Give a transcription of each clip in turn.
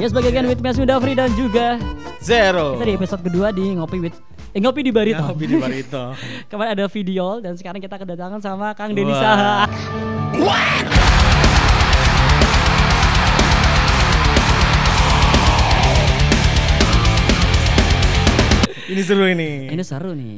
Ya sebagai kan with Mas Dafri dan juga Zero. kita di episode kedua di ngopi with eh, ngopi di Barito. Ngopi di Barito. Kemarin ada video dan sekarang kita kedatangan sama Kang Denny Wah. Saha. Ini seru ini. Ini seru nih.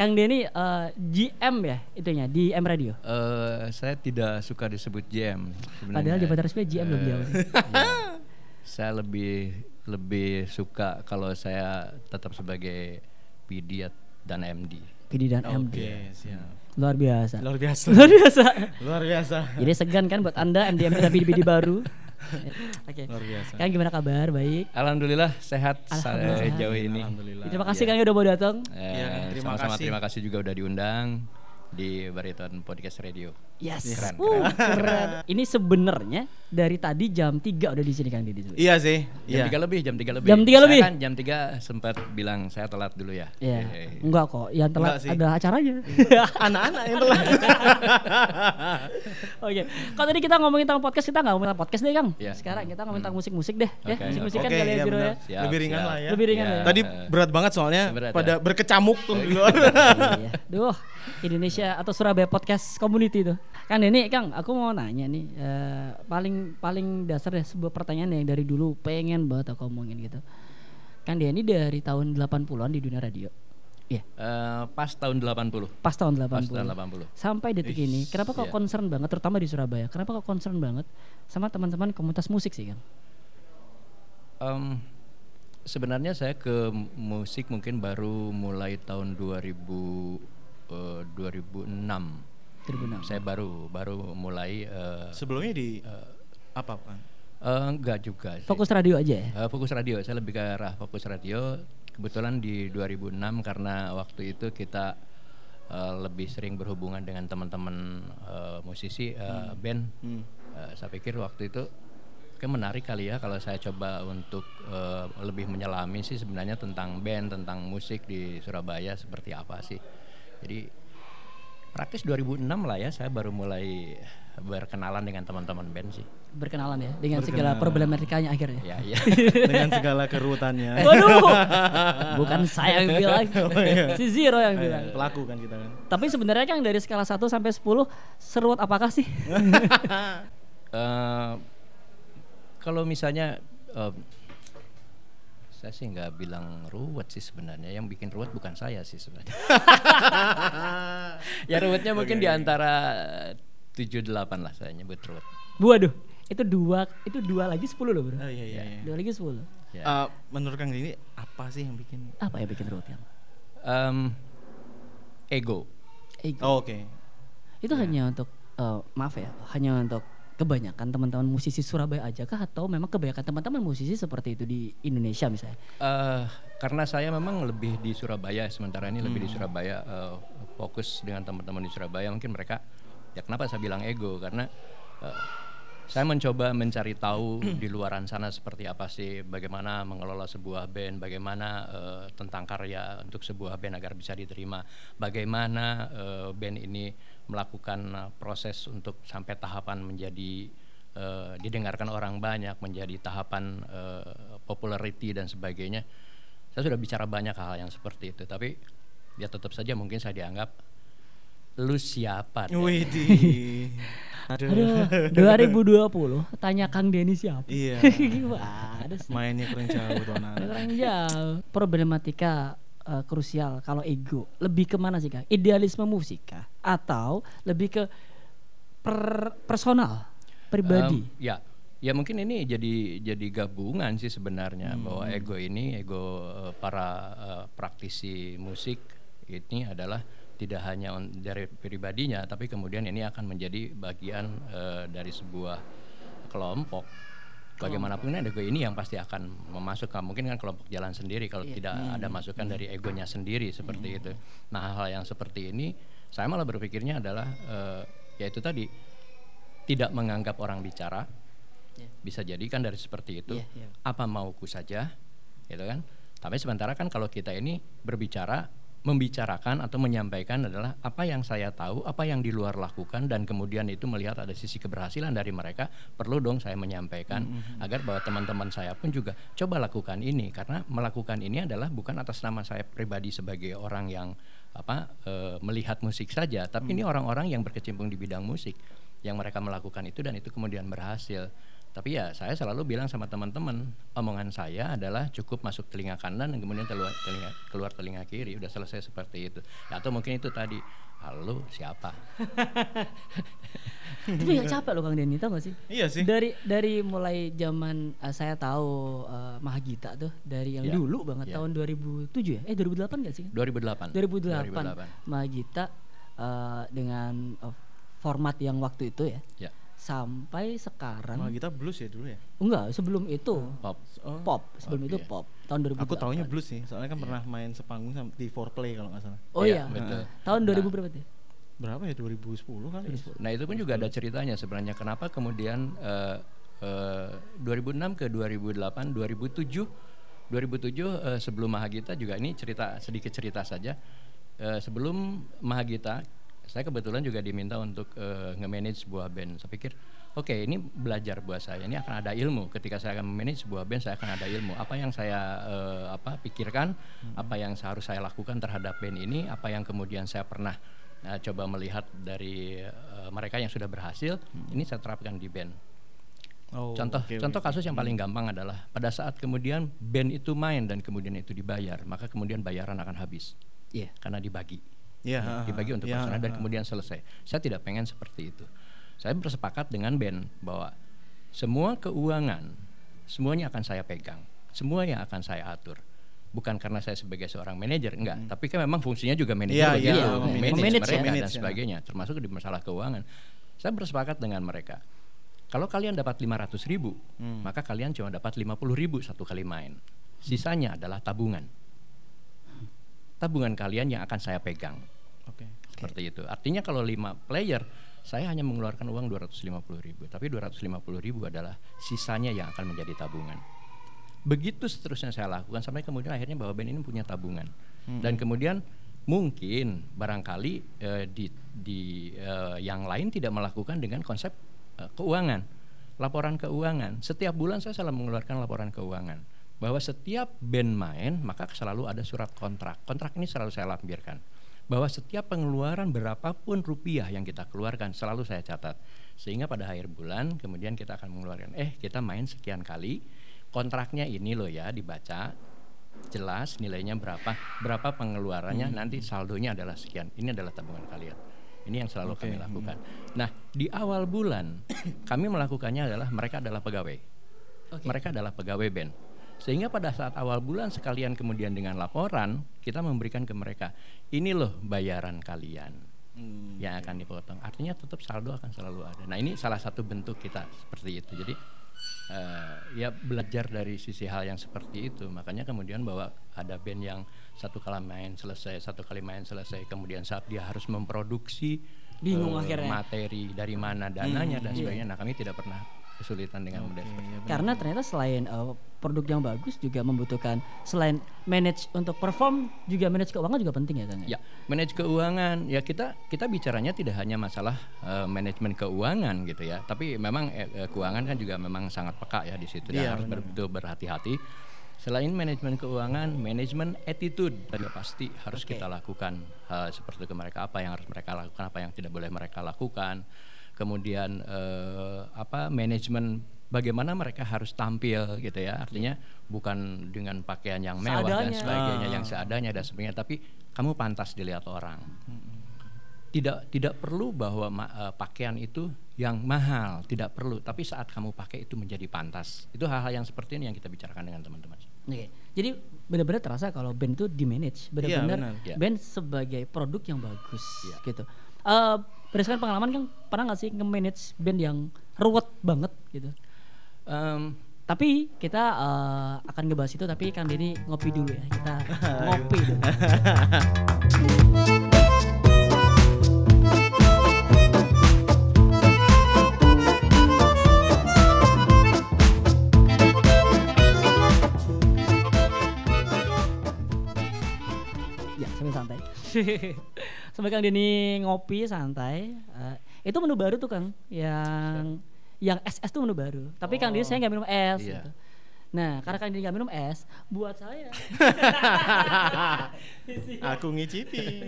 Kang Denny eh, GM ya itunya di M Radio. Eh, saya tidak suka disebut GM sebenarnya. Padahal di Batar Resmi GM loh beliau. Iya. Saya lebih lebih suka kalau saya tetap sebagai PD dan MD. PD dan MD. Oke, siap. Luar biasa. Luar biasa. Luar biasa. Luar biasa. Jadi segan kan buat Anda MD MD tapi PD baru. Oke. Luar biasa. Kang gimana kabar? Baik. Alhamdulillah sehat Alhamdulillah saya sehat. jauh ini. Alhamdulillah. Terima kasih Kang udah mau datang. Eh, Iya, terima sama-sama kasih. terima kasih juga udah diundang di Bariton Podcast Radio. Yes. Keren, Uh, keren. Ini sebenarnya dari tadi jam 3 udah di sini Kang Denny. Iya sih. Jam Iya. 3 lebih, jam 3 lebih. Jam 3 Saya lebih? kan jam 3 sempat bilang saya telat dulu ya. Iya. Eh, Enggak kok. Yang telat Enggak sih. ada acaranya. Anak-anak yang telah. Oke. Kalau tadi kita ngomongin tentang podcast, kita nggak ngomongin tentang podcast deh, Kang. Iya. Sekarang kita ngomongin tentang musik-musik deh, ya. Oke. Musik-musik kan kalian iya Zero ya. benar. Siap, Lebih ringan siap. lah ya. Lebih ringan Iya. ya. Tadi berat banget soalnya Berat, pada ya. berkecamuk tuh di luar. Iya. Duh, Indonesia atau Surabaya Podcast Community tuh. Kang Denny, Kang, aku mau nanya nih, eh, paling paling dasar deh sebuah pertanyaan yang dari dulu pengen banget aku omongin gitu. Kang Denny dari tahun 80-an di dunia radio. Iya, Eh, pas tahun 80. pas tahun 80. Pas tahun 80. Sampai detik ini, kenapa kok iya. concern banget terutama di Surabaya? Kenapa kok concern banget sama teman-teman komunitas musik sih, Kang? Em, sebenarnya saya ke musik mungkin baru mulai tahun 2000 eh, 2006. 2006. Saya baru baru mulai eh, Sebelumnya di apa kan? eh, enggak juga sih. Fokus radio aja ya? Eh, fokus radio, saya lebih ke arah fokus radio. Kebetulan di 2006 karena waktu itu kita eh, lebih sering berhubungan dengan teman-teman eh, musisi eh, band. Eh, saya pikir waktu itu kayak menarik kali ya kalau saya coba untuk eh, lebih menyelami sih sebenarnya tentang band, tentang musik di Surabaya seperti apa sih. Jadi praktis 2006 lah ya saya baru mulai berkenalan dengan teman-teman band sih. Berkenalan ya dengan segala problematikanya akhirnya. Ya, ya. Dengan segala kerutannya. Waduh, bukan saya yang bilang, Oh, iya. si Zero yang bilang. Pelaku kan kita kan. Tapi sebenarnya kan dari skala 1 sampai 10 seruat apakah sih? Eh, kalau misalnya eh, saya sih nggak bilang ruwet sih sebenarnya yang bikin ruwet bukan saya sih sebenarnya ya ruwetnya mungkin di antara tujuh delapan lah saya nyebut ruwet Waduh, itu dua itu dua lagi 10 loh bro. Oh iya iya. iya. Dua lagi 10. Ya. Eh, menurut Kang ini apa sih yang bikin? Apa yang bikin ruwet yang? Em, ego Ego. Oh, Oke. Itu hanya untuk eh, maaf ya, hanya untuk kebanyakan teman-teman musisi Surabaya aja kah? Atau memang kebanyakan teman-teman musisi seperti itu di Indonesia misalnya? Eh, karena saya memang lebih di Surabaya sementara ini lebih di Surabaya eh, fokus dengan teman-teman di Surabaya. Mungkin mereka ya kenapa saya bilang ego? Karena eh, saya mencoba mencari tahu di luaran sana seperti apa sih bagaimana mengelola sebuah band bagaimana eh, tentang karya untuk sebuah band agar bisa diterima bagaimana eh, band ini melakukan eh, proses untuk sampai tahapan menjadi eh, didengarkan orang banyak menjadi tahapan eh, popularity dan sebagainya saya sudah bicara banyak hal yang seperti itu tapi ya tetap saja mungkin saya dianggap lu siapa deh?" Widih. Aduh. Aduh, 2020 tanya Kang Denny siapa? Iya. Gimana sih? Mainnya kurang jauh tuh anak. Kurang jauh. Problematika eh, krusial kalau ego lebih ke mana sih kak? Idealisme musik kah? Atau lebih ke per- personal, pribadi? Em, ya, ya mungkin ini jadi jadi gabungan sih sebenarnya Hmm. bahwa ego ini ego eh, para eh, praktisi musik ini adalah tidak hanya on- dari pribadinya, tapi kemudian ini akan menjadi bagian eh, dari sebuah kelompok. Bagaimanapun ego ini yang pasti akan memasukkan mungkin kan kelompok jalan sendiri kalau Iya. tidak ada masukan dari egonya sendiri seperti itu. Nah hal yang seperti ini saya malah berpikirnya adalah eh, yaitu tadi tidak menganggap orang bicara Iya. bisa jadi kan dari seperti itu Iya, iya. apa mauku saja gitu kan tapi sementara kan kalau kita ini berbicara membicarakan atau menyampaikan adalah apa yang saya tahu, apa yang di luar lakukan dan kemudian itu melihat ada sisi keberhasilan dari mereka, perlu dong saya menyampaikan agar bahwa teman-teman saya pun juga coba lakukan ini. Karena melakukan ini adalah bukan atas nama saya pribadi sebagai orang yang apa eh, melihat musik saja, tapi ini orang-orang yang berkecimpung di bidang musik yang mereka melakukan itu dan itu kemudian berhasil. Tapi ya saya selalu bilang sama teman-teman, omongan saya adalah cukup masuk telinga kanan dan kemudian keluar telinga, keluar telinga kiri. Udah selesai seperti itu. Ya, atau mungkin itu tadi, halo siapa? Tapi gak capek loh Kang Denny, tau gak sih? Iya sih. Dari dari mulai zaman eh, saya tahu eh, Mahagita tuh dari yang Ya. dulu banget Ya. tahun 2007 ya? Eh 2008 gak sih? 2008. 2008, Mahagita eh, dengan eh, format yang waktu itu ya. Ya, Sampai sekarang Malah kita blues ya dulu ya. enggak sebelum itu pop. Oh. pop, sebelum Oke. itu pop tahun 2008. Aku taunya blues sih, soalnya kan pernah main sepanggung sama di Foreplay kalau nggak salah. Oh iya. Iya, betul. Tahun 2000 Nah. berapa tuh? Berapa ya 2010 kali? ya? Nah itu pun juga ada ceritanya sebenarnya kenapa kemudian eh, eh, 2006 ke 2008, 2007, 2007 eh, sebelum Mahagita juga ini cerita sedikit cerita saja. Eh, sebelum Mahagita, saya kebetulan juga diminta untuk eh, nge-manage sebuah band. Saya pikir, oke ini belajar buat saya. Ini akan ada ilmu. Ketika saya akan manage sebuah band, saya akan ada ilmu. Apa yang saya eh, apa pikirkan, apa yang harus saya lakukan terhadap band ini, apa yang kemudian saya pernah Nah, coba melihat dari eh, mereka yang sudah berhasil, ini saya terapkan di band. Oh, contoh oke. contoh kasus yang paling gampang adalah pada saat kemudian band itu main dan kemudian itu dibayar, maka kemudian bayaran akan habis Iya. karena dibagi. Iya, Ya, ha, ha. dibagi untuk Iya, personal dan kemudian selesai. Saya tidak pengen seperti itu. Saya bersepakat dengan band bahwa semua keuangan semuanya akan saya pegang, semua yang akan saya atur. Bukan karena saya sebagai seorang manajer, enggak. Tapi kan memang fungsinya juga manajer Iya, begitu, iya, manage, memanage ya. mereka Manage, dan ya. sebagainya, termasuk di masalah keuangan. Saya bersepakat dengan mereka. Kalau kalian dapat 500 ribu, Hmm. maka kalian cuma dapat 50 ribu satu kali main. Sisanya adalah tabungan. Tabungan kalian yang akan saya pegang Oke. seperti itu. Artinya kalau lima player, saya hanya mengeluarkan uang 250 ribu, tapi 250 ribu adalah sisanya yang akan menjadi tabungan. Begitu seterusnya saya lakukan sampai kemudian akhirnya bahwa band ini punya tabungan. Dan kemudian mungkin barangkali eh, di, di eh, yang lain tidak melakukan dengan konsep eh, keuangan, laporan keuangan. Setiap bulan saya selalu mengeluarkan laporan keuangan bahwa setiap band main maka selalu ada surat kontrak. Kontrak ini selalu saya lampirkan bahwa setiap pengeluaran berapapun rupiah yang kita keluarkan selalu saya catat. Sehingga pada akhir bulan kemudian kita akan mengeluarkan eh kita main sekian kali kontraknya ini loh ya dibaca jelas nilainya berapa berapa pengeluarannya nanti saldonya adalah sekian. Ini adalah tabungan kalian. Ini yang selalu Oke, kami lakukan. Nah di awal bulan kami melakukannya adalah mereka adalah pegawai. Oke. mereka adalah pegawai band sehingga pada saat awal bulan sekalian kemudian dengan laporan kita memberikan ke mereka ini loh bayaran kalian Hmm. yang akan dipotong. Artinya tetap saldo akan selalu ada. Nah ini salah satu bentuk kita seperti itu. Jadi eh, ya belajar dari sisi hal yang seperti itu. Makanya kemudian bahwa ada band yang satu kali main selesai satu kali main selesai kemudian saat dia harus memproduksi Bingung eh, akhirnya. materi dari mana dananya dan sebagainya. Nah kami tidak pernah kesulitan dengan model seperti itu Karena ternyata selain eh, produk yang bagus juga membutuhkan selain manage untuk perform juga manage keuangan juga penting ya Kang. Ya, manage keuangan ya kita kita bicaranya tidak hanya masalah eh, manajemen keuangan gitu ya, tapi memang eh, eh, keuangan kan juga memang sangat peka ya di situ dan Iya, harus betul berhati-hati. Selain manajemen keuangan, manajemen attitude juga pasti harus Oke. kita lakukan hal seperti itu ke mereka apa yang harus mereka lakukan, apa yang tidak boleh mereka lakukan. Kemudian eh, apa manajemen bagaimana mereka harus tampil gitu ya. Artinya bukan dengan pakaian yang mewah dan Seadanya. sebagainya yang seadanya dan sebagainya, tapi kamu pantas dilihat orang. Tidak tidak perlu bahwa ma- eh, pakaian itu yang mahal, tidak perlu. Tapi saat kamu pakai itu menjadi pantas. Itu hal-hal yang seperti ini yang kita bicarakan dengan teman-teman. Oke. Jadi benar-benar terasa kalau band itu di manage, benar-benar benar. Iya. band sebagai produk yang bagus Iya. gitu. Eh berdasarkan pengalaman kan pernah nggak sih nge-manage band yang ruwet banget gitu? Em, Tapi kita eh, akan ngebahas itu tapi Kang Denny ngopi dulu ya. Kita ngopi dulu. Ya, sambil santai. Sampai Kang Denny ngopi santai. Eh, itu menu baru tuh Kang, yang yang SS tuh menu baru. Tapi Kang Denny saya nggak minum es. Iya. gitu. Nah, karena Kang Denny nggak minum es, buat saya. Aku ngicipi.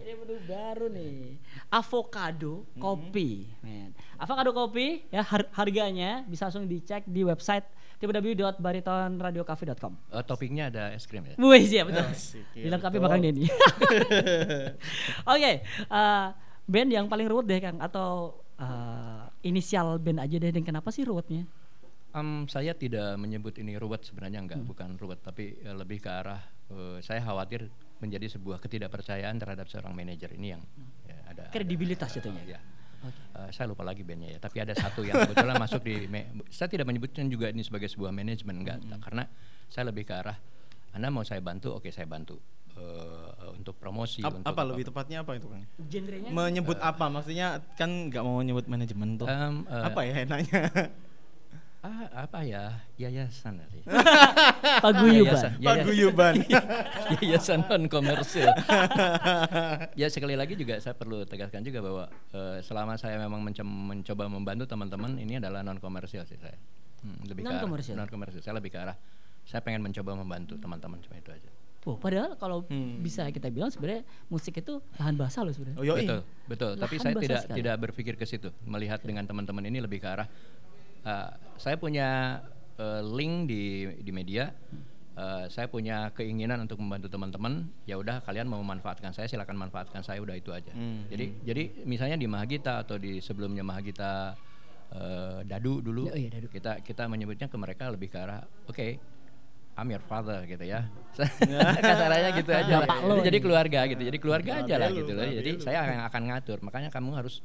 Ini menu baru nih. Avocado kopi, men. Avocado kopi ya har- harganya bisa langsung dicek di website www.baritonradiocafe.com. Eh, toppingnya ada es krim ya. Wih, siap betul. Asik, iya, Dilengkapi betul. sama Kang Denny. Oke, eh, band yang paling ruwet deh Kang atau eh, inisial band aja deh dan kenapa sih ruwetnya? Em, saya tidak menyebut ini ruwet sebenarnya enggak, Hmm. bukan ruwet, tapi eh, lebih ke arah eh, saya khawatir menjadi sebuah ketidakpercayaan terhadap seorang manajer ini yang ya, ada Kredibilitas ada- jatuhnya. ya. Eh, saya lupa lagi bandnya ya, tapi ada satu yang kebetulan masuk di. saya tidak menyebutkan juga ini sebagai sebuah manajemen enggak, Hmm. karena saya lebih ke arah Anda mau saya bantu, oke saya bantu Eh, untuk promosi. Ap- untuk apa lebih tepatnya apa itu kan? Genrenya Menyebut apa? Maksudnya kan nggak mau nyebut manajemen tuh. Em, eh, apa ya enaknya? Ah, apa ya yayasan sih. paguyuban. Yayasan, yaya- Paguyuban. yayasan non komersil. ya sekali lagi juga saya perlu tegaskan juga bahwa eh, selama saya memang menco- mencoba membantu teman-teman ini adalah non komersil sih saya. Hmm, lebih ke arah- Non-komersil? Non-komersil. Saya lebih ke arah saya pengen mencoba membantu teman-teman cuma itu aja. Oh, padahal kalau Hmm. bisa kita bilang sebenarnya musik itu lahan basah loh sebenarnya. Oh yoi. Betul, betul. Tapi Lahan saya basah tidak sekali. tidak berpikir ke situ. Melihat dengan teman-teman ini lebih ke arah uh, saya punya uh, link di di media. Uh, saya punya keinginan untuk membantu teman-teman. Ya udah kalian mau memanfaatkan saya silakan manfaatkan saya udah itu aja. Hmm. Jadi jadi misalnya di Mahagita atau di sebelumnya Mahagita uh, Dadu dulu Oh iya, Dadu. kita kita menyebutnya ke mereka lebih ke arah oke I'm your father gitu ya. Kasarannya gitu aja. Bapak lo Jadi keluarga gitu. Jadi keluarga aja lah gitu loh. Jadi saya yang akan ngatur. Makanya kamu harus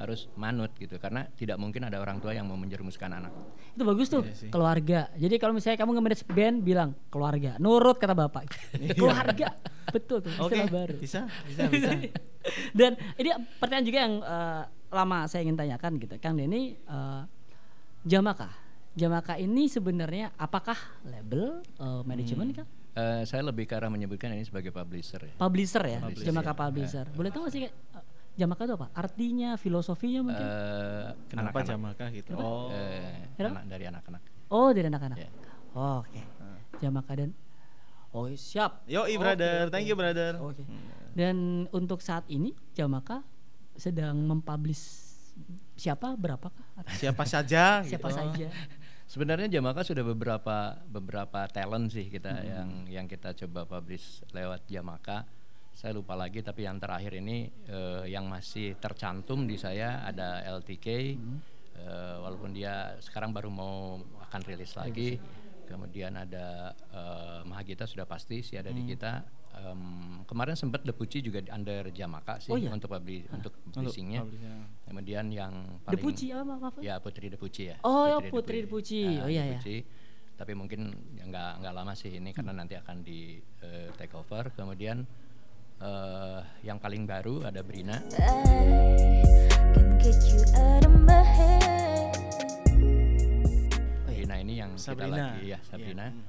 harus manut gitu karena tidak mungkin ada orang tua yang mau menjerumuskan anak. Itu bagus tuh, Iya keluarga. Jadi kalau misalnya kamu nge-manage band bilang keluarga, nurut kata bapak. keluarga. Betul tuh, Oke. istilah baru. Bisa, bisa, bisa. Dan ini pertanyaan juga yang eh, lama saya ingin tanyakan gitu. Kang Denny eh, Jamaka. Jamaka ini sebenarnya apakah label eh, manajemen kah? Eh, saya lebih ke arah menyebutkan ini sebagai publisher ya. Publisher ya, Publisher, Jamaka ya. publisher. Boleh tahu sih Jamaka itu apa? Artinya, filosofinya mungkin? Eh, Kenapa anak-anak. Jamaka gitu? Oh. Eh, Kenapa? anak dari anak-anak. oh, dari anak-anak. Ya. Oh, Oke. Jamaka dan Oh, siap. Yoi brother, thank you brother. Oke. Dan untuk saat ini Jamaka sedang mempublish siapa berapakah? Siapa saja Siapa gitu. saja? Sebenarnya Jamaka sudah beberapa beberapa talent sih kita yang yang kita coba publish lewat Jamaka. Saya lupa lagi tapi yang terakhir ini eh, yang masih tercantum di saya ada LTK. eh, walaupun dia sekarang baru mau akan rilis lagi. Kemudian ada eh, Mahagita sudah pasti sih ada di kita. Em, kemarin sempat Depuci juga di- under Jamaka sih Oh iya? untuk publi- untuk publishingnya. Kemudian yang paling Depuci apa maaf? Ya Putri Depuci ya. Oh, ya, Putri Depuci. Ah, Oh, iya. Depuci. Tapi mungkin ya nggak nggak lama sih ini karena nanti akan di eh, take over. Kemudian eh, yang paling baru ada Brina. Brina ini yang Sabrina. kita lagi ya Sabrina. Iya.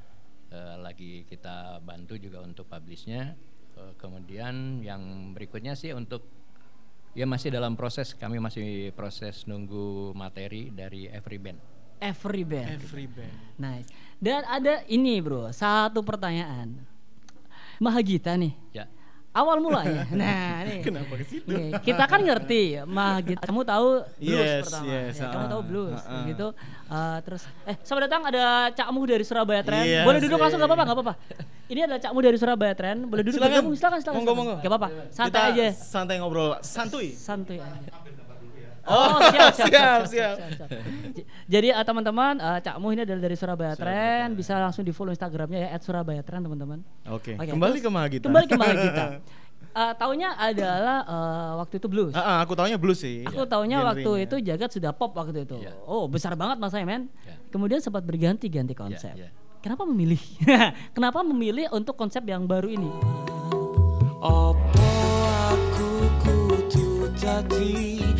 Eh, lagi kita bantu juga untuk publishnya. Eh, kemudian yang berikutnya sih untuk ya masih dalam proses kami masih proses nunggu materi dari Every Band. Every band. Every band. Nice. Dan ada ini bro, satu pertanyaan. Mahagita nih, Ya. Awal mulanya. Nah nih. Kenapa ke situ? Nih, kita kan ngerti Mahagita. Kamu tahu blues Yes, pertama. yes, Ya, kamu ah, tahu blues ah, ah. gitu. Eh, terus eh selamat datang ada Cak Muh dari Surabaya Trend. Yes, Boleh duduk langsung gak apa-apa, gak apa-apa. Ini ada Cak Muh dari Surabaya Trend. Boleh duduk Silakan. bergabung. Silakan, silakan. Monggo, monggo. Gak apa-apa. Santai Kita aja. Santai ngobrol, santuy. Santuy aja. Oh, siap, siap, siap, siap. siap. J- Jadi eh, teman-teman, eh, Cak Muh ini adalah dari Surabaya Trend, bisa langsung di follow Instagramnya ya @surabaya Trend teman-teman. Oke, Oke, kembali terus ke Mahagita. Kembali ke Mahagita. Eh, taunya adalah eh, waktu itu blues. Ah, ah, aku taunya blues sih. Aku taunya waktu itu jagat sudah pop waktu itu. Iya. Oh besar banget masanya men. Iya. Kemudian sempat berganti-ganti konsep. iya. Kenapa memilih? Kenapa memilih untuk konsep yang baru ini? Apa aku kudu dadi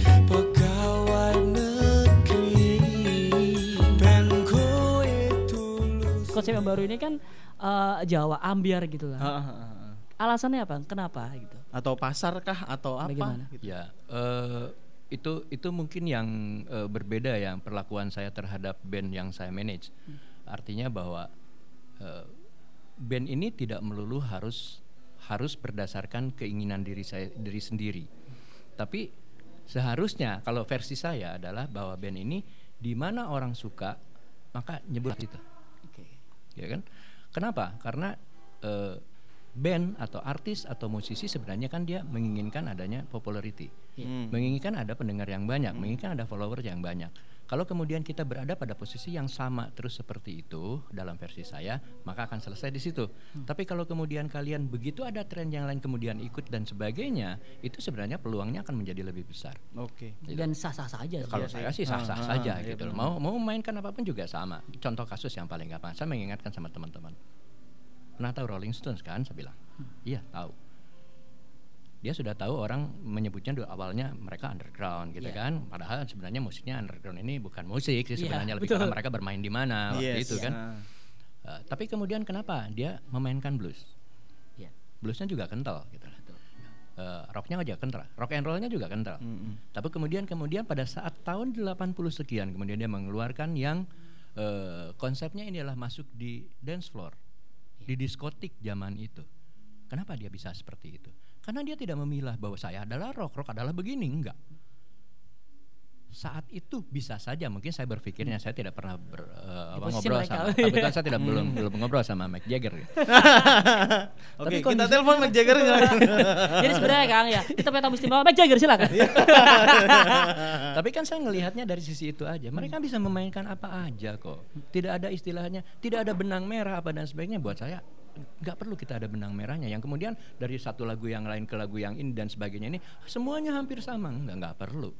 Konsep yang baru ini kan eh, Jawa ambiar gitu lah. Ah, ah, ah, ah. alasannya apa? Kenapa gitu? Atau pasar kah atau apa? Bagaimana? Gitu. Ya, eh, itu itu mungkin yang eh, berbeda ya perlakuan saya terhadap band yang saya manage. Artinya bahwa eh, band ini tidak melulu harus harus berdasarkan keinginan diri saya diri sendiri. Tapi seharusnya kalau versi saya adalah bahwa band ini di mana orang suka maka nyebut itu. Ya kan? Kenapa? Karena eh, band atau artis atau musisi sebenarnya kan dia menginginkan adanya popularity, Hmm. menginginkan ada pendengar yang banyak, menginginkan ada follower yang banyak. Kalau kemudian kita berada pada posisi yang sama terus seperti itu dalam versi saya, maka akan selesai di situ. Tapi kalau kemudian kalian begitu ada tren yang lain kemudian ikut dan sebagainya, itu sebenarnya peluangnya akan menjadi lebih besar. Oke. Dan sah-sah saja. Kalau saya sih sah-sah Ah, ah, saja iya gitu loh. benar. Mau mau mainkan apa pun juga sama. Contoh kasus yang paling gampang. Saya mengingatkan sama teman-teman. Pernah tahu Rolling Stones kan? Saya bilang. Iya, tahu. Dia sudah tahu orang menyebutnya dulu awalnya mereka underground gitu Iya. kan. Padahal sebenarnya musiknya underground ini bukan musik sih Iya, sebenarnya lebih betul. karena mereka bermain di mana waktu Yes. itu kan. Ah. Eh, tapi kemudian kenapa dia memainkan blues? Iya. Bluesnya juga kental gitu. Eh, rocknya aja kental, rock and rollnya juga kental. Mm-mm. Tapi kemudian kemudian pada saat tahun 80 sekian kemudian dia mengeluarkan yang eh, konsepnya ini adalah masuk di dance floor, di diskotik zaman itu. Kenapa dia bisa seperti itu? Karena dia tidak memilah bahwa saya adalah rock, rock adalah begini, enggak. Saat itu bisa saja mungkin saya berpikirnya saya tidak pernah ber- eh, apa, ngobrol sama kebetulan saya tidak belum belum ngobrol sama Mick Jagger gitu. Oke, Tapi kita telepon Mick Jagger Jadi sebenarnya Kang ya, kita punya tamu istimewa Mick Jagger silakan. Iya. Tapi kan saya ngelihatnya dari sisi itu aja. Mereka bisa memainkan apa aja kok. Tidak ada istilahnya, tidak ada benang merah apa dan sebagainya. Buat saya nggak perlu kita ada benang merahnya. Yang kemudian dari satu lagu yang lain ke lagu yang ini dan sebagainya ini semuanya hampir sama. Nggak nggak perlu.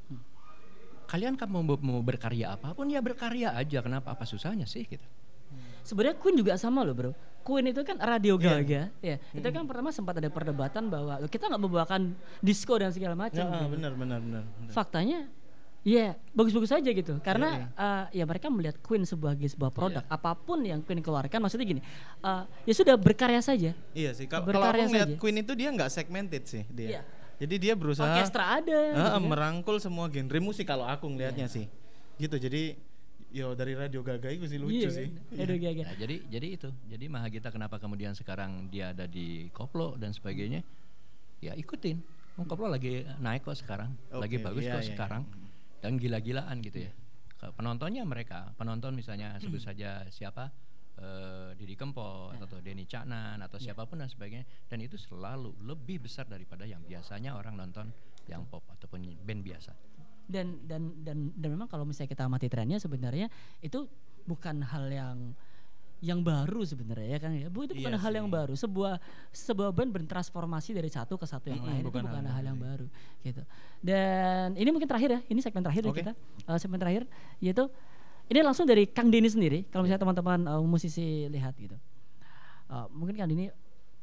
Kalian kan mau, mau berkarya apa pun ya berkarya aja. Kenapa apa susahnya sih gitu? Sebenarnya Queen juga sama loh bro. Queen itu kan radio Iya. gaga, ya. Itu kan pertama sempat ada perdebatan bahwa "Loh, kita nggak membawakan disco dan segala macam. Ya, gitu. benar benar benar. benar. Faktanya, ya bagus-bagus aja gitu. Iya, Karena eh, ya mereka melihat Queen sebagai sebuah produk. Iya. Apa pun yang Queen keluarkan, maksudnya gini, eh, ya sudah berkarya saja. Iya sih. Kalau aku saja. Queen itu dia nggak segmented sih dia. Iya. Jadi dia berusaha Orkestra ada. Ah, gitu kan. merangkul semua genre musik kalau aku ngelihatnya Iya. sih. Gitu. Jadi yo dari radio gaga itu sih lucu Iya, sih. Radio gaga. Nah, jadi jadi itu. Jadi Mahagita kenapa kemudian sekarang dia ada di koplo dan sebagainya? Ya ikutin. Oh, koplo lagi naik kok sekarang, lagi Oke, bagus iya, kok iya, sekarang. Dan gila-gilaan gitu ya. Penontonnya mereka, penonton misalnya sebut saja siapa eh, Didi Kempot atau Denny Caknan atau siapa pun dan sebagainya. Dan itu selalu lebih besar daripada yang biasanya orang nonton yang pop ataupun band biasa. dan dan dan dan memang kalau misalnya kita amati trennya sebenarnya itu bukan hal yang yang baru sebenarnya ya kan? Ya bu itu bukan Iya hal yang sih. baru. Sebuah sebuah band bertransformasi dari satu ke satu yang Mm-mm, lain bukan itu bukan hal hal, yang yang baru gitu. Dan ini mungkin terakhir ya ini segmen terakhir ya Oke. kita. Eh, segmen terakhir yaitu ini langsung dari Kang Denny sendiri kalau misalnya teman-teman eh, musisi lihat gitu. Eh, mungkin Kang Denny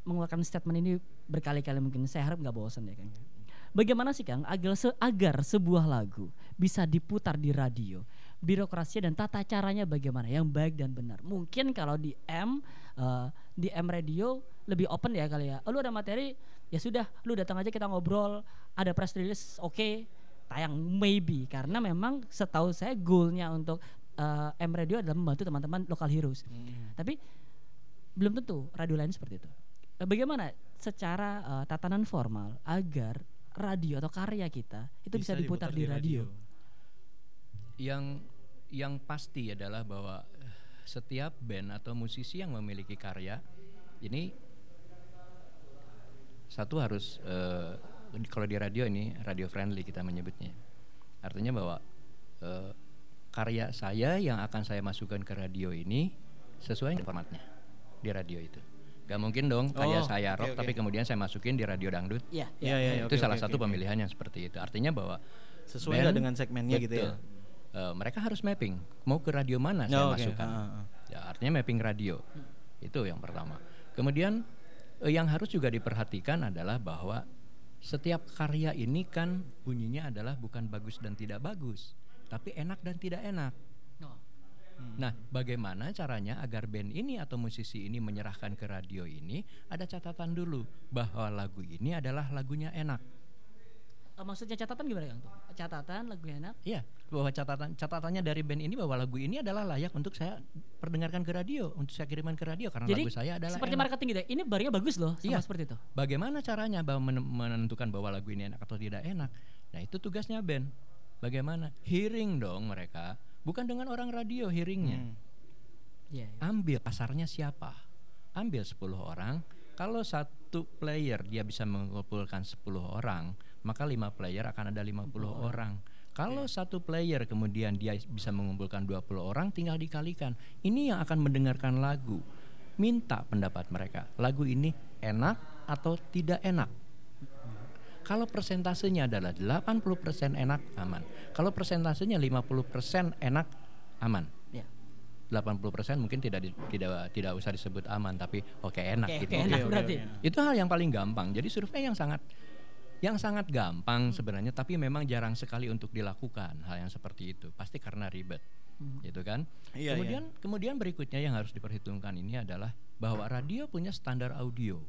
mengeluarkan statement ini berkali-kali mungkin saya harap nggak bosan ya Kang. Bagaimana sih Kang agar se- agar sebuah lagu bisa diputar di radio, birokrasi dan tata caranya bagaimana? Yang baik dan benar. Mungkin kalau di M eh, di M radio lebih open ya kali ya. Oh, lu ada materi? Ya sudah, lu datang aja kita ngobrol, ada press release? Oke, tayang maybe. Karena memang setahu saya goalnya untuk eh, M radio adalah membantu teman-teman local heroes. Tapi belum tentu radio lain seperti itu. Eh, Bagaimana secara eh, tatanan formal agar radio atau karya kita itu bisa, diputar, di radio. Yang yang pasti adalah bahwa setiap band atau musisi yang memiliki karya ini satu harus eh, kalau di radio ini radio friendly kita menyebutnya. Artinya bahwa eh, karya saya yang akan saya masukkan ke radio ini sesuai dengan formatnya di radio itu. Gak mungkin dong karya Oh, saya rock oke. tapi kemudian saya masukin di radio dangdut. Iya, Iya iya itu oke, salah oke, satu oke. pemilihan yang seperti itu. Artinya bahwa Sesuai band- dengan segmennya gitu ya? Eh, mereka harus mapping mau ke radio mana saya Oh, oke. masukkan. Ah, ah, ah. Ya, artinya mapping radio. Itu yang pertama. Kemudian eh, yang harus juga diperhatikan adalah bahwa setiap karya ini kan bunyinya adalah bukan bagus dan tidak bagus, tapi enak dan tidak enak. Nah, bagaimana caranya agar band ini atau musisi ini menyerahkan ke radio ini? Ada catatan dulu bahwa lagu ini adalah lagunya enak. Eh, maksudnya catatan gimana Kang? Catatan lagu enak. Iya, bahwa catatan catatannya dari band ini bahwa lagu ini adalah layak untuk saya perdengarkan ke radio, untuk saya kirimkan ke radio karena Jadi lagu saya adalah seperti enak. marketing gitu ya. Ini barnya bagus loh, sama Iya. seperti itu. Bagaimana caranya bahwa men- menentukan bahwa lagu ini enak atau tidak enak? Nah, itu tugasnya band. Bagaimana? Hearing dong mereka, bukan dengan orang radio hearingnya. Hmm. Iya. iya. Ambil pasarnya siapa? Ambil 10 orang. Kalau satu player dia bisa mengumpulkan 10 orang, maka lima player akan ada 50 orang. Kalau satu player kemudian dia bisa mengumpulkan 20 orang, tinggal dikalikan. Ini yang akan mendengarkan lagu. Minta pendapat mereka. Lagu ini enak atau tidak enak? Kalau persentasenya adalah 80% enak, aman. Kalau persentasenya 50% enak, aman. Iya. 80% mungkin tidak di- tidak tidak usah disebut aman tapi oke enak Oke, gitu. oke, enak oke, berarti. oke. Itu hal yang paling gampang. Jadi survei yang sangat yang sangat gampang sebenarnya tapi memang jarang sekali untuk dilakukan hal yang seperti itu. Pasti karena ribet. Gitu kan? Iya, kemudian kemudian berikutnya yang harus diperhitungkan ini adalah bahwa radio punya standar audio.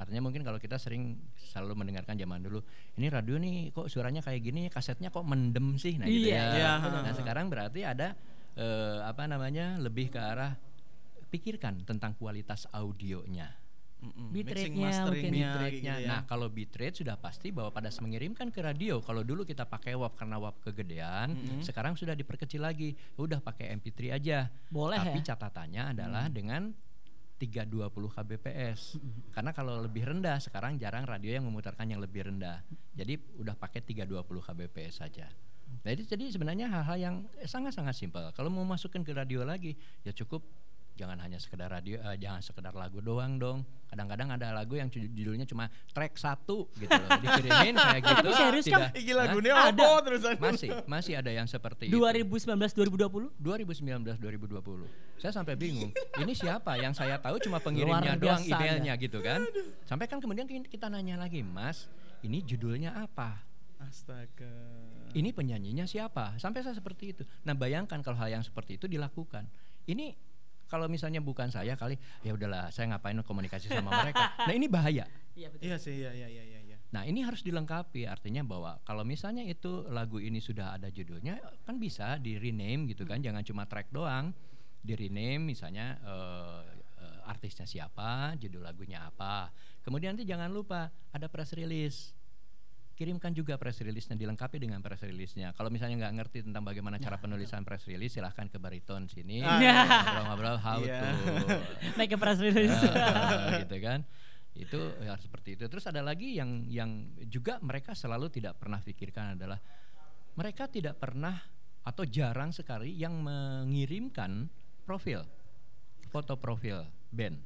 Artinya mungkin kalau kita sering selalu mendengarkan zaman dulu, ini radio nih kok suaranya kayak gini, kasetnya kok mendem sih, nah gitu Iya, ya. iya, Nah sekarang berarti ada eh, apa namanya lebih ke arah pikirkan tentang kualitas audionya. Mm-mm. Bitrate-nya mungkin. Bitrate-nya. gitu ya. Nah, kalau bitrate sudah pasti bahwa pada saat mengirimkan ke radio, kalau dulu kita pakai WAV karena WAV kegedean, sekarang sudah diperkecil lagi. Udah pakai MP3 aja. Boleh Tapi ya? catatannya adalah dengan 320 kbps. Karena kalau lebih rendah sekarang jarang radio yang memutarkan yang lebih rendah. Jadi udah pakai 320 kbps saja. Jadi jadi sebenarnya hal-hal yang sangat-sangat simpel. Kalau mau masukkan ke radio lagi ya cukup jangan hanya sekedar radio eh, jangan sekedar lagu doang dong. Kadang-kadang ada lagu yang ju- judulnya cuma track satu gitu loh. Dikirimin kayak gitu. Tapi serius, tidak- Iki lagunya Ada. apa terusan? Masih, masih ada yang seperti itu. 2019 2020 2019 2020 saya sampai bingung ini siapa yang saya tahu cuma pengirimnya doang biasa emailnya gitu kan sampai kan kemudian kita nanya lagi mas ini judulnya apa Astaga. ini penyanyinya siapa sampai saya seperti itu nah bayangkan kalau hal yang seperti itu dilakukan ini kalau misalnya bukan saya kali ya udahlah saya ngapain komunikasi sama mereka nah ini bahaya Iya betul. Iya sih, iya iya iya iya. iya. Nah ini harus dilengkapi artinya bahwa kalau misalnya itu lagu ini sudah ada judulnya kan bisa di rename gitu kan jangan cuma track doang di rename misalnya eh, artisnya siapa judul lagunya apa kemudian nanti jangan lupa ada press release kirimkan juga press release-nya dilengkapi dengan press release-nya. Kalau misalnya nggak ngerti tentang bagaimana cara penulisan press release silahkan ke bariton sini Ah, ngobrol-ngobrol how Iya. to. Make a press release. Ah, gitu kan? Itu ya seperti itu. Terus ada lagi yang yang juga mereka selalu tidak pernah pikirkan adalah mereka tidak pernah atau jarang sekali yang mengirimkan profil foto profil band.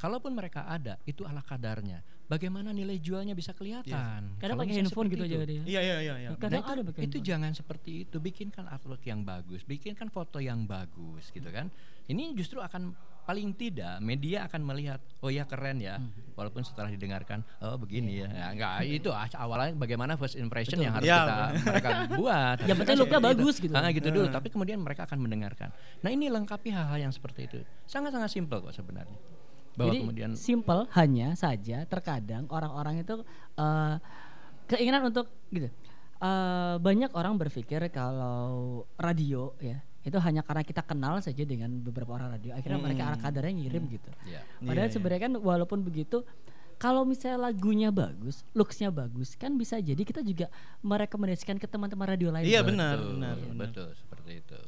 Kalaupun mereka ada itu ala kadarnya bagaimana nilai jualnya bisa kelihatan Kadang Kalau pakai misalnya handphone gitu itu. aja dia. Iya iya iya iya. Kadang Nah, itu, ada pakai itu handphone. jangan seperti itu. Bikinkan artwork yang bagus, bikinkan foto yang bagus, gitu kan. Ini justru akan paling tidak media akan melihat, oh ya keren ya, Hmm. walaupun setelah didengarkan, oh begini ya. Nah, enggak, itu ah, awalnya bagaimana first impression Betul. yang harus Ya, kita mereka buat. Yang penting looknya bagus gitu. Ah, gitu dulu. Tapi kemudian mereka akan mendengarkan. Nah ini lengkapi hal-hal yang seperti itu. Sangat-sangat simpel kok sebenarnya. Bahwa Jadi kemudian simple hanya saja terkadang orang-orang itu eh, keinginan untuk gitu. Eh, banyak orang berpikir kalau radio ya itu hanya karena kita kenal saja dengan beberapa orang radio. Akhirnya mereka arah kadarnya ngirim gitu. ya. Padahal Iya, iya. sebenarnya kan walaupun begitu kalau misalnya lagunya bagus, looksnya bagus, kan bisa jadi kita juga merekomendasikan ke teman-teman radio lain. Iya benar betul, benar. benar. betul seperti itu.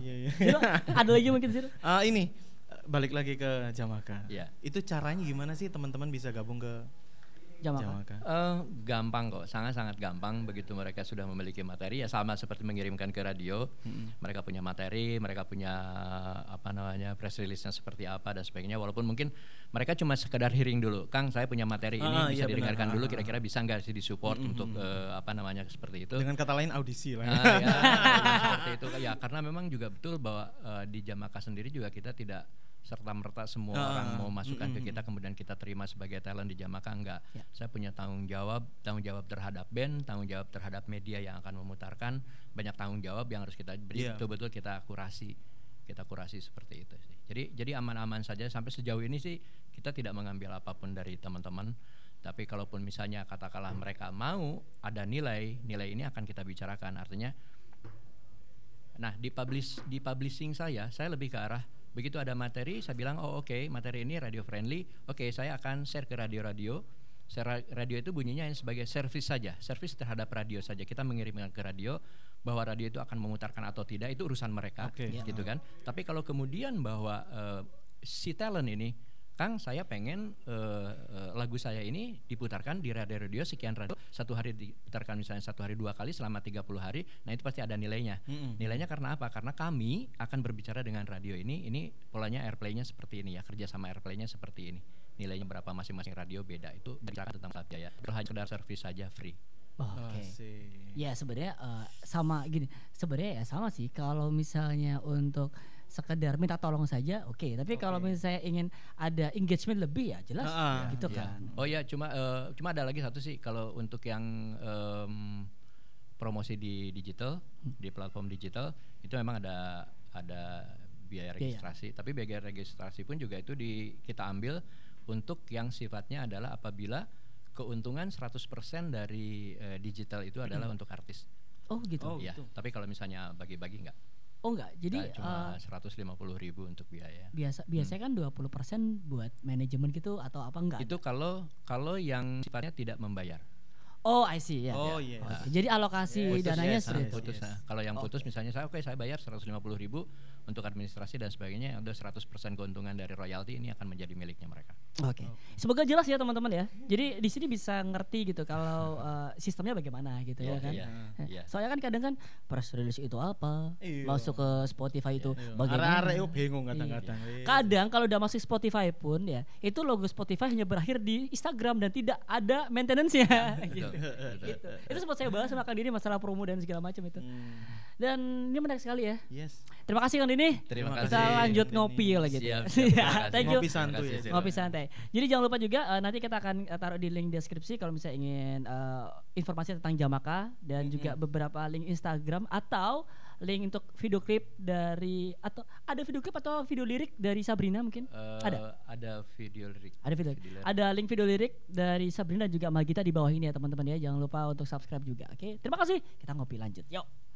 Iya iya. Zero, ada lagi mungkin Zero? Ah ini eh, balik lagi ke Jamaka. Iya. Itu caranya gimana sih teman-teman bisa gabung ke Jam apa? Jamaka? Eh, gampang kok, sangat-sangat gampang begitu mereka sudah memiliki materi ya sama seperti mengirimkan ke radio. Mereka punya materi, mereka punya apa namanya press release-nya seperti apa dan sebagainya. Walaupun mungkin mereka cuma sekedar hearing dulu, Kang saya punya materi ini Ah, bisa iya, benar. didengarkan Ah, dulu, ah, kira-kira bisa nggak sih disupport untuk eh, apa namanya seperti itu. Dengan kata lain audisi lah. Ah, ya, seperti itu ya karena memang juga betul bahwa eh, di Jamaka sendiri juga kita tidak serta merta semua Ah, orang mau masukkan ke mm-mm. kita kemudian kita terima sebagai talent di Jamaka enggak. Ya. Saya punya tanggung jawab, tanggung jawab terhadap band, tanggung jawab terhadap media yang akan memutarkan, banyak tanggung jawab yang harus kita beri Iya. betul-betul kita kurasi. Kita kurasi seperti itu sih. Jadi jadi aman-aman saja sampai sejauh ini sih kita tidak mengambil apa pun dari teman-teman. Tapi kalaupun misalnya katakanlah mereka mau ada nilai, nilai ini akan kita bicarakan. Artinya Nah, di publish di publishing saya, saya lebih ke arah begitu ada materi, saya bilang oh oke, materi ini radio friendly. Oke, saya akan share ke radio-radio. Radio itu bunyinya hanya sebagai service saja, service terhadap radio saja. Kita mengirimkan ke radio bahwa radio itu akan memutarkan atau tidak itu urusan mereka, Oke. Ya. gitu kan. Tapi kalau kemudian bahwa eh, si talent ini Kang, saya pengen eh, lagu saya ini diputarkan di radio-radio sekian radio satu hari diputarkan misalnya satu hari dua kali selama 30 hari. Nah itu pasti ada nilainya. Mm-mm. Nilainya karena apa? Karena kami akan berbicara dengan radio ini. Ini polanya airplaynya seperti ini ya, kerja sama airplaynya seperti ini. Nilainya berapa masing-masing radio beda. Itu berbicara tentang biaya. Hanya sekedar servis saja free. Oke. Asik. Ya sebenarnya eh, sama gini, sebenarnya ya sama sih. Kalau misalnya untuk sekedar minta tolong saja, oke. Tapi kalau misalnya saya ingin ada engagement lebih ya jelas, Ah, ah, gitu Iya. kan. Oh ya, cuma eh, cuma ada lagi satu sih kalau untuk yang em, promosi di digital di platform digital itu memang ada ada biaya registrasi. Tapi biaya registrasi pun juga itu di kita ambil untuk yang sifatnya adalah apabila keuntungan 100% dari eh, digital itu adalah untuk artis. Oh gitu. Oh, ya, gitu. tapi kalau misalnya bagi-bagi enggak. Oh enggak. Jadi Kita cuma eh, 150 ribu untuk biaya. biasa biasanya kan 20% buat manajemen gitu atau apa enggak? Itu kalau kalau yang sifatnya tidak membayar. Oh, I see ya. Oh, ya. yes. Oke, Jadi alokasi Yes, dananya yes, seperti Nah, itu. putus. Yes. Nah, kalau yang putus misalnya saya oke saya bayar 150 ribu untuk administrasi dan sebagainya, ada 100% keuntungan dari royalti ini akan menjadi miliknya mereka. Oke. Semoga jelas ya teman-teman ya. Jadi di sini bisa ngerti gitu kalau eh, sistemnya bagaimana gitu ya Iya, kan. iya, Eh, iya. Soalnya kan kadang kan press release itu apa, Iya. masuk ke Spotify itu Iya. bagaimana. Arek-arek itu bingung kadang-kadang. Kadang kalau udah masuk Spotify pun ya, itu logo Spotify hanya berakhir di Instagram dan tidak ada maintenance-nya gitu. Gitu. Itu sempat saya bahas sama Kang Dini masalah promo dan segala macam itu. Hmm. Dan ini menarik sekali ya. Yes. Terima kasih Kang Dini. Terima Kita kasih, lanjut Kang ngopi lagi gitu. Siap, siap. Terima kasih. Thank you. Ngopi santuy Terima ya. Ngopi santai. Jadi jangan lupa juga eh, nanti kita akan eh, taruh di link deskripsi kalau misalnya ingin eh, informasi tentang Jamaka dan juga beberapa link Instagram atau link untuk video klip dari atau ada video klip atau video lirik dari Sabrina mungkin? Eh, ada. ada video lirik. Ada video, lirik. ada link video lirik dari Sabrina dan juga Magita di bawah ini ya teman-teman ya. Jangan lupa untuk subscribe juga. Oke, terima kasih. Kita ngopi lanjut. Yuk.